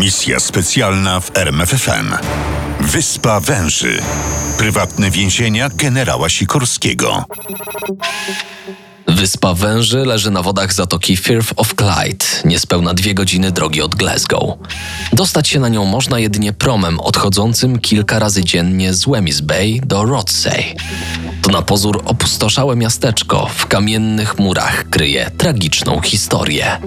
Misja specjalna w RMFFM. Wyspa Węży. Prywatne więzienia generała Sikorskiego. Wyspa Węży leży na wodach zatoki Firth of Clyde, niespełna dwie godziny drogi od Glasgow. Dostać się na nią można jedynie promem odchodzącym kilka razy dziennie z Wemyss Bay do Rothsay. To na pozór opustoszałe miasteczko w kamiennych murach kryje tragiczną historię.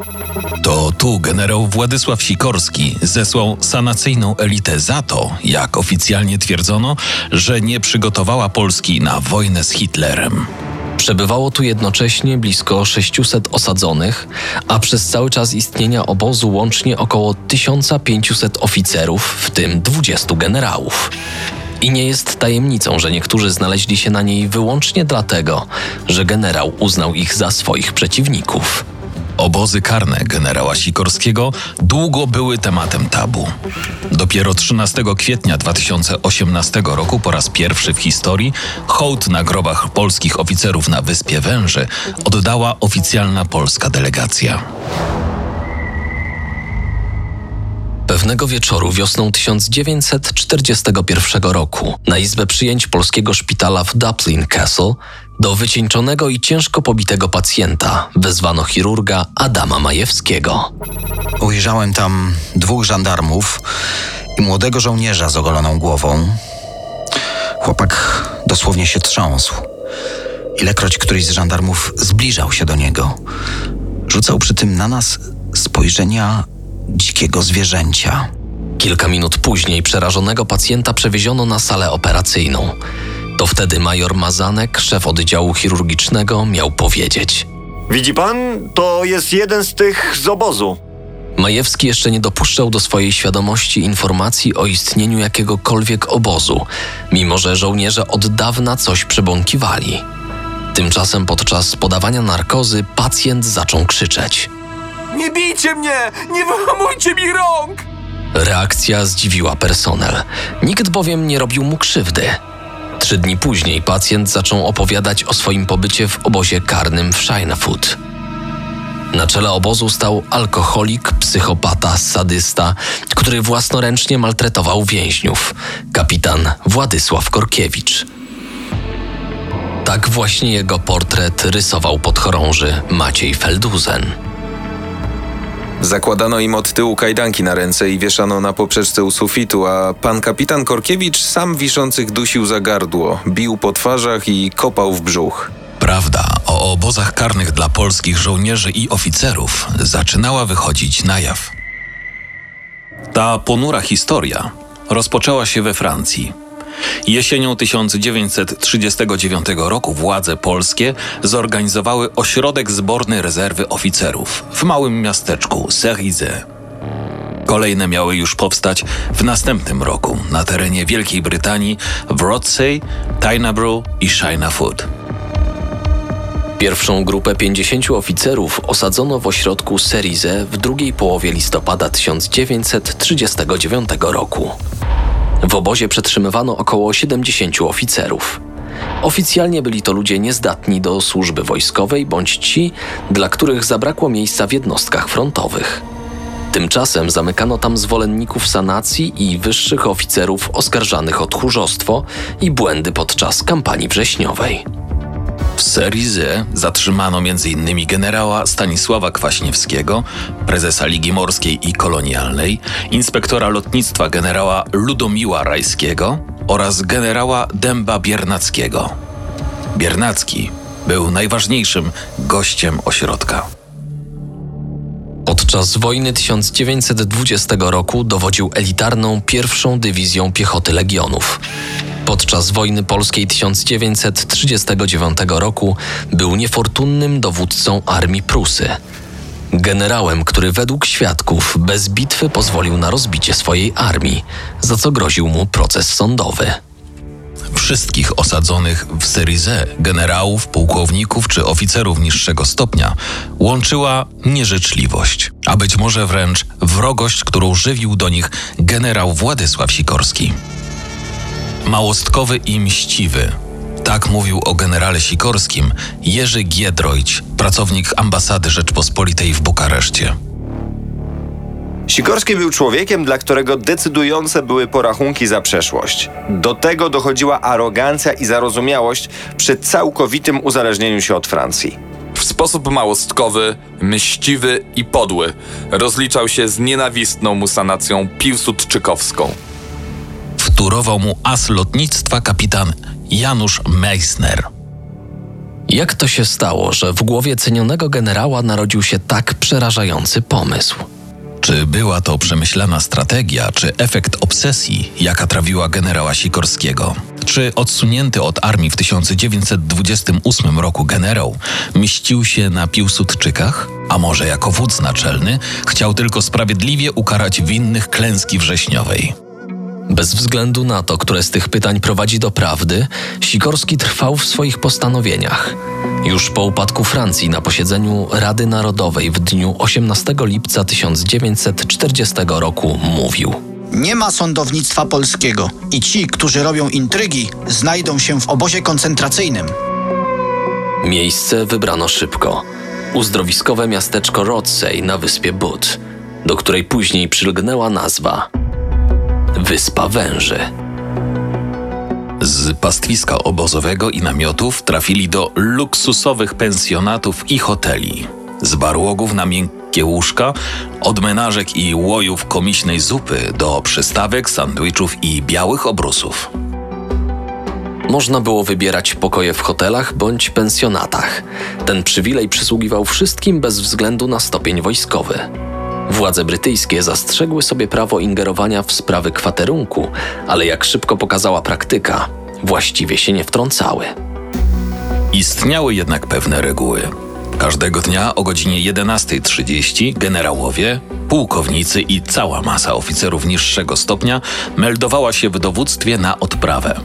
To tu generał Władysław Sikorski zesłał sanacyjną elitę za to, jak oficjalnie twierdzono, że nie przygotowała Polski na wojnę z Hitlerem. Przebywało tu jednocześnie blisko 600 osadzonych, a przez cały czas istnienia obozu łącznie około 1500 oficerów, w tym 20 generałów. I nie jest tajemnicą, że niektórzy znaleźli się na niej wyłącznie dlatego, że generał uznał ich za swoich przeciwników. Obozy karne generała Sikorskiego długo były tematem tabu. Dopiero 13 kwietnia 2018 roku po raz pierwszy w historii hołd na grobach polskich oficerów na Wyspie Węży oddała oficjalna polska delegacja. Pewnego wieczoru wiosną 1941 roku na izbę przyjęć polskiego szpitala w Dublin Castle do wycieńczonego i ciężko pobitego pacjenta wezwano chirurga Adama Majewskiego. Ujrzałem tam dwóch żandarmów i młodego żołnierza z ogoloną głową. Chłopak dosłownie się trząsł. Ilekroć któryś z żandarmów zbliżał się do niego, rzucał przy tym na nas spojrzenia dzikiego zwierzęcia. Kilka minut później przerażonego pacjenta przewieziono na salę operacyjną. To wtedy major Mazanek, szef oddziału chirurgicznego, miał powiedzieć. Widzi pan, to jest jeden z tych z obozu. Majewski jeszcze nie dopuszczał do swojej świadomości informacji o istnieniu jakiegokolwiek obozu, mimo że żołnierze od dawna coś przebąkiwali. Tymczasem podczas podawania narkozy pacjent zaczął krzyczeć. Nie bijcie mnie! Nie wyhamujcie mi rąk! Reakcja zdziwiła personel. Nikt bowiem nie robił mu krzywdy. Trzy dni później pacjent zaczął opowiadać o swoim pobycie w obozie karnym w Shinefoot. Na czele obozu stał alkoholik, psychopata, sadysta, który własnoręcznie maltretował więźniów, kapitan Władysław Korkiewicz. Tak właśnie jego portret rysował podchorąży Maciej Felduzen. Zakładano im od tyłu kajdanki na ręce i wieszano na poprzeczce u sufitu, a pan kapitan Korkiewicz sam wiszących dusił za gardło, bił po twarzach i kopał w brzuch. Prawda o obozach karnych dla polskich żołnierzy i oficerów zaczynała wychodzić na jaw. Ta ponura historia rozpoczęła się we Francji. Jesienią 1939 roku władze polskie zorganizowały ośrodek zborny rezerwy oficerów w małym miasteczku Cerizé. Kolejne miały już powstać w następnym roku na terenie Wielkiej Brytanii w Rothsay, Tyneborough i Shinefoot. Pierwszą grupę 50 oficerów osadzono w ośrodku Serize w drugiej połowie listopada 1939 roku. W obozie przetrzymywano około 70 oficerów. Oficjalnie byli to ludzie niezdatni do służby wojskowej bądź ci, dla których zabrakło miejsca w jednostkach frontowych. Tymczasem zamykano tam zwolenników sanacji i wyższych oficerów oskarżanych o tchórzostwo i błędy podczas kampanii wrześniowej. W Serize zatrzymano m.in. generała Stanisława Kwaśniewskiego, prezesa Ligi Morskiej i Kolonialnej, inspektora lotnictwa generała Ludomiła Rajskiego oraz generała Dęba Biernackiego. Biernacki był najważniejszym gościem ośrodka. Podczas wojny 1920 roku dowodził elitarną pierwszą dywizją piechoty legionów. Podczas wojny polskiej 1939 roku był niefortunnym dowódcą armii Prusy. Generałem, który według świadków bez bitwy pozwolił na rozbicie swojej armii, za co groził mu proces sądowy. Wszystkich osadzonych w Serize generałów, pułkowników czy oficerów niższego stopnia łączyła nieżyczliwość, a być może wręcz wrogość, którą żywił do nich generał Władysław Sikorski. Małostkowy i mściwy. Tak mówił o generale Sikorskim Jerzy Giedroyć, pracownik ambasady Rzeczpospolitej w Bukareszcie. Sikorski był człowiekiem, dla którego decydujące były porachunki za przeszłość. Do tego dochodziła arogancja i zarozumiałość przy całkowitym uzależnieniu się od Francji. W sposób małostkowy, mściwy i podły rozliczał się z nienawistną mu sanacją piłsudczykowską. Wturował mu as lotnictwa kapitan Janusz Meissner. Jak to się stało, że w głowie cenionego generała narodził się tak przerażający pomysł? Czy była to przemyślana strategia, czy efekt obsesji, jaka trawiła generała Sikorskiego? Czy odsunięty od armii w 1928 roku generał mścił się na Piłsudczykach? A może jako wódz naczelny chciał tylko sprawiedliwie ukarać winnych klęski wrześniowej? Bez względu na to, które z tych pytań prowadzi do prawdy, Sikorski trwał w swoich postanowieniach. Już po upadku Francji na posiedzeniu Rady Narodowej w dniu 18 lipca 1940 roku mówił: Nie ma sądownictwa polskiego i ci, którzy robią intrygi, znajdą się w obozie koncentracyjnym. Miejsce wybrano szybko. Uzdrowiskowe miasteczko Rothsey na wyspie Bud, do której później przylgnęła nazwa Wyspa Węży. Z pastwiska obozowego i namiotów trafili do luksusowych pensjonatów i hoteli. Z barłogów na miękkie łóżka, od menażek i łojów komisnej zupy do przystawek, sandwichów i białych obrusów. Można było wybierać pokoje w hotelach bądź pensjonatach. Ten przywilej przysługiwał wszystkim bez względu na stopień wojskowy. Władze brytyjskie zastrzegły sobie prawo ingerowania w sprawy kwaterunku, ale jak szybko pokazała praktyka, właściwie się nie wtrącały. Istniały jednak pewne reguły. Każdego dnia o godzinie 11.30 generałowie, pułkownicy i cała masa oficerów niższego stopnia meldowała się w dowództwie na odprawę.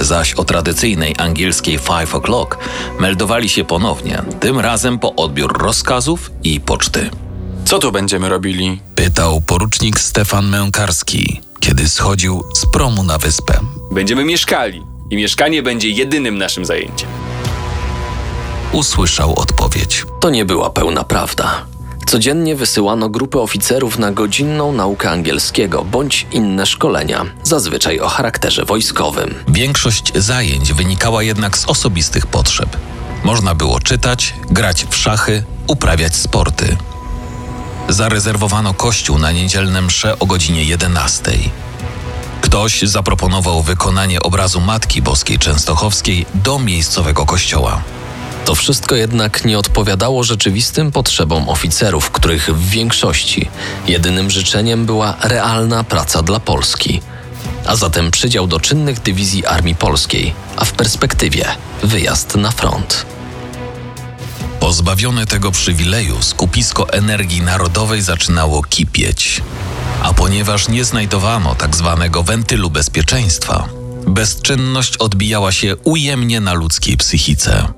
Zaś o tradycyjnej angielskiej 5 o'clock meldowali się ponownie, tym razem po odbiór rozkazów i poczty. Co tu będziemy robili? Pytał porucznik Stefan Mękarski, kiedy schodził z promu na wyspę. Będziemy mieszkali i mieszkanie będzie jedynym naszym zajęciem. Usłyszał odpowiedź. To nie była pełna prawda. Codziennie wysyłano grupy oficerów na godzinną naukę angielskiego bądź inne szkolenia, zazwyczaj o charakterze wojskowym. Większość zajęć wynikała jednak z osobistych potrzeb. Można było czytać, grać w szachy, uprawiać sporty. Zarezerwowano kościół na niedzielne msze o godzinie 11. Ktoś zaproponował wykonanie obrazu Matki Boskiej Częstochowskiej do miejscowego kościoła. To wszystko jednak nie odpowiadało rzeczywistym potrzebom oficerów, których w większości jedynym życzeniem była realna praca dla Polski, a zatem przydział do czynnych dywizji Armii Polskiej, a w perspektywie wyjazd na front. Pozbawione tego przywileju, skupisko energii narodowej zaczynało kipieć. A ponieważ nie znajdowano tak zwanego wentylu bezpieczeństwa, bezczynność odbijała się ujemnie na ludzkiej psychice.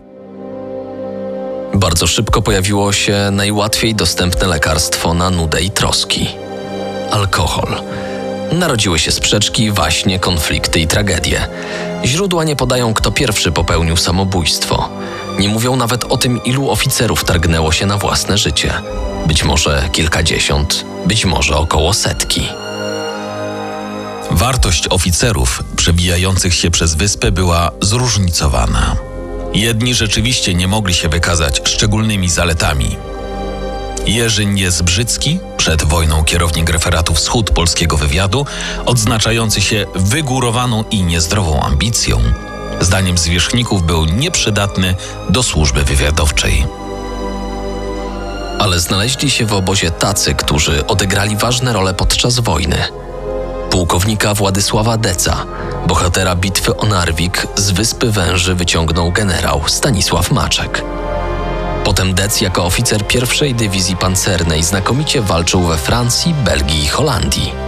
Bardzo szybko pojawiło się najłatwiej dostępne lekarstwo na nudę i troski alkohol. Narodziły się sprzeczki, waśnie, konflikty i tragedie. Źródła nie podają, kto pierwszy popełnił samobójstwo. Nie mówią nawet o tym, ilu oficerów targnęło się na własne życie. Być może kilkadziesiąt, być może około setki. Wartość oficerów przebijających się przez wyspę była zróżnicowana. Jedni rzeczywiście nie mogli się wykazać szczególnymi zaletami. Jerzy Niezbrzycki, przed wojną kierownik referatu Wschód polskiego wywiadu, odznaczający się wygórowaną i niezdrową ambicją, zdaniem zwierzchników był nieprzydatny do służby wywiadowczej. Ale znaleźli się w obozie tacy, którzy odegrali ważne role podczas wojny. Pułkownika Władysława Deca, bohatera bitwy o Narwik, z Wyspy Węży wyciągnął generał Stanisław Maczek. Potem Dec jako oficer pierwszej dywizji pancernej znakomicie walczył we Francji, Belgii i Holandii.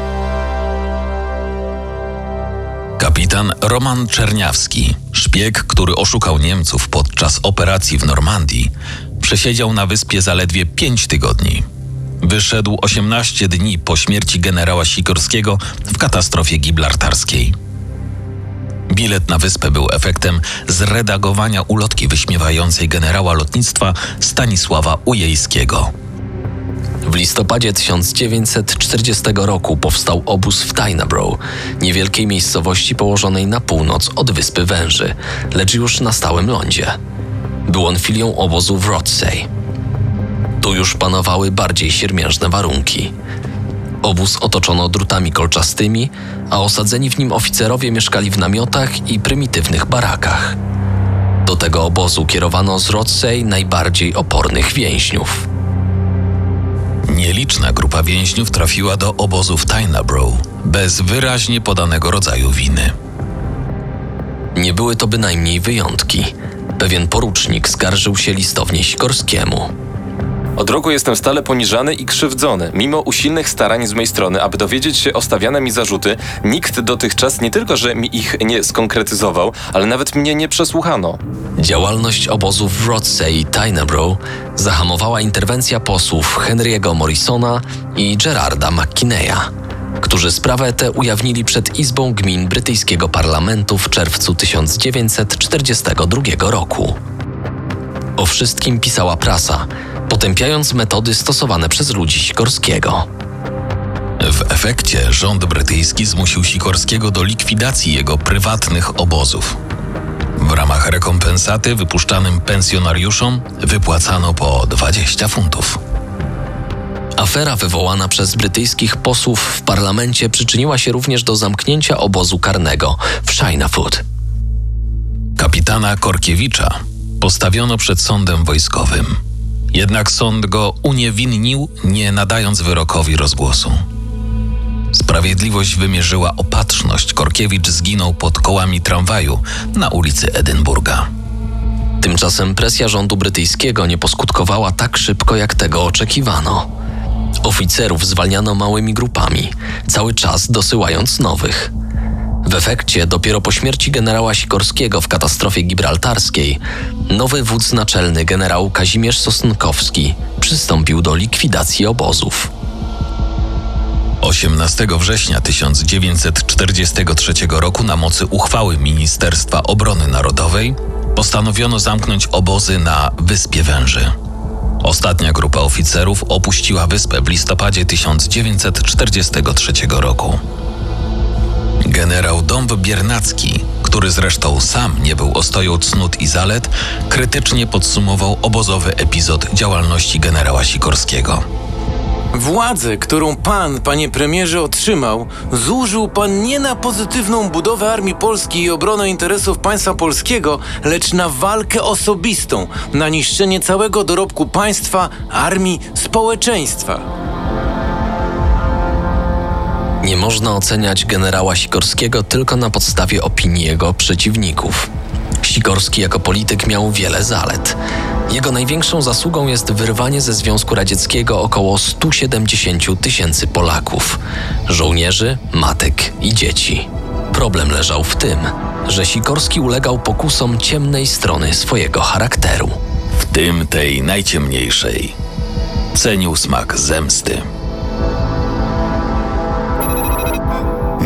Kapitan Roman Czerniawski, szpieg, który oszukał Niemców podczas operacji w Normandii, przesiedział na wyspie zaledwie pięć tygodni. Wyszedł 18 dni po śmierci generała Sikorskiego w katastrofie gibraltarskiej. Bilet na wyspę był efektem zredagowania ulotki wyśmiewającej generała lotnictwa Stanisława Ujejskiego. W listopadzie 1940 roku powstał obóz w Tyneborough, niewielkiej miejscowości położonej na północ od Wyspy Węży, lecz już na stałym lądzie. Był on filią obozu w Rothsay. Tu już panowały bardziej siermiężne warunki. Obóz otoczono drutami kolczastymi, a osadzeni w nim oficerowie mieszkali w namiotach i prymitywnych barakach. Do tego obozu kierowano z Rothsay najbardziej opornych więźniów. Nieliczna grupa więźniów trafiła do obozu w bez wyraźnie podanego rodzaju winy. Nie były to bynajmniej wyjątki. Pewien porucznik skarżył się listownie Sikorskiemu. Od roku jestem stale poniżany i krzywdzony. Mimo usilnych starań z mojej strony, aby dowiedzieć się o stawiane mi zarzuty, nikt dotychczas nie tylko, że mi ich nie skonkretyzował, ale nawet mnie nie przesłuchano. Działalność obozów w Rothsay i Tyneborough zahamowała interwencja posłów Henry'ego Morrisona i Gerarda McKinneya, którzy sprawę tę ujawnili przed Izbą Gmin brytyjskiego parlamentu w czerwcu 1942 roku. O wszystkim pisała prasa, potępiając metody stosowane przez ludzi Sikorskiego. W efekcie rząd brytyjski zmusił Sikorskiego do likwidacji jego prywatnych obozów. W ramach rekompensaty wypuszczanym pensjonariuszom wypłacano po 20 funtów. Afera wywołana przez brytyjskich posłów w parlamencie przyczyniła się również do zamknięcia obozu karnego w Chinafoot. Kapitana Korkiewicza postawiono przed sądem wojskowym. Jednak sąd go uniewinnił, nie nadając wyrokowi rozgłosu. Sprawiedliwość wymierzyła opatrzność. Korkiewicz zginął pod kołami tramwaju na ulicy Edynburga. Tymczasem presja rządu brytyjskiego nie poskutkowała tak szybko, jak tego oczekiwano. Oficerów zwalniano małymi grupami, cały czas dosyłając nowych. W efekcie, dopiero po śmierci generała Sikorskiego w katastrofie gibraltarskiej, nowy wódz naczelny generał Kazimierz Sosnkowski przystąpił do likwidacji obozów. 18 września 1943 roku na mocy uchwały Ministerstwa Obrony Narodowej postanowiono zamknąć obozy na Wyspie Węży. Ostatnia grupa oficerów opuściła wyspę w listopadzie 1943 roku. Generał Dąb Biernacki, który zresztą sam nie był ostoją cnót i zalet, krytycznie podsumował obozowy epizod działalności generała Sikorskiego. Władzę, którą pan, panie premierze, otrzymał, zużył pan nie na pozytywną budowę Armii Polskiej i obronę interesów państwa polskiego, lecz na walkę osobistą, na niszczenie całego dorobku państwa, armii, społeczeństwa. Nie można oceniać generała Sikorskiego tylko na podstawie opinii jego przeciwników. Sikorski jako polityk miał wiele zalet. Jego największą zasługą jest wyrwanie ze Związku Radzieckiego około 170 tysięcy Polaków żołnierzy, matek i dzieci. Problem leżał w tym, że Sikorski ulegał pokusom ciemnej strony swojego charakteru. W tym tej najciemniejszej cenił smak zemsty.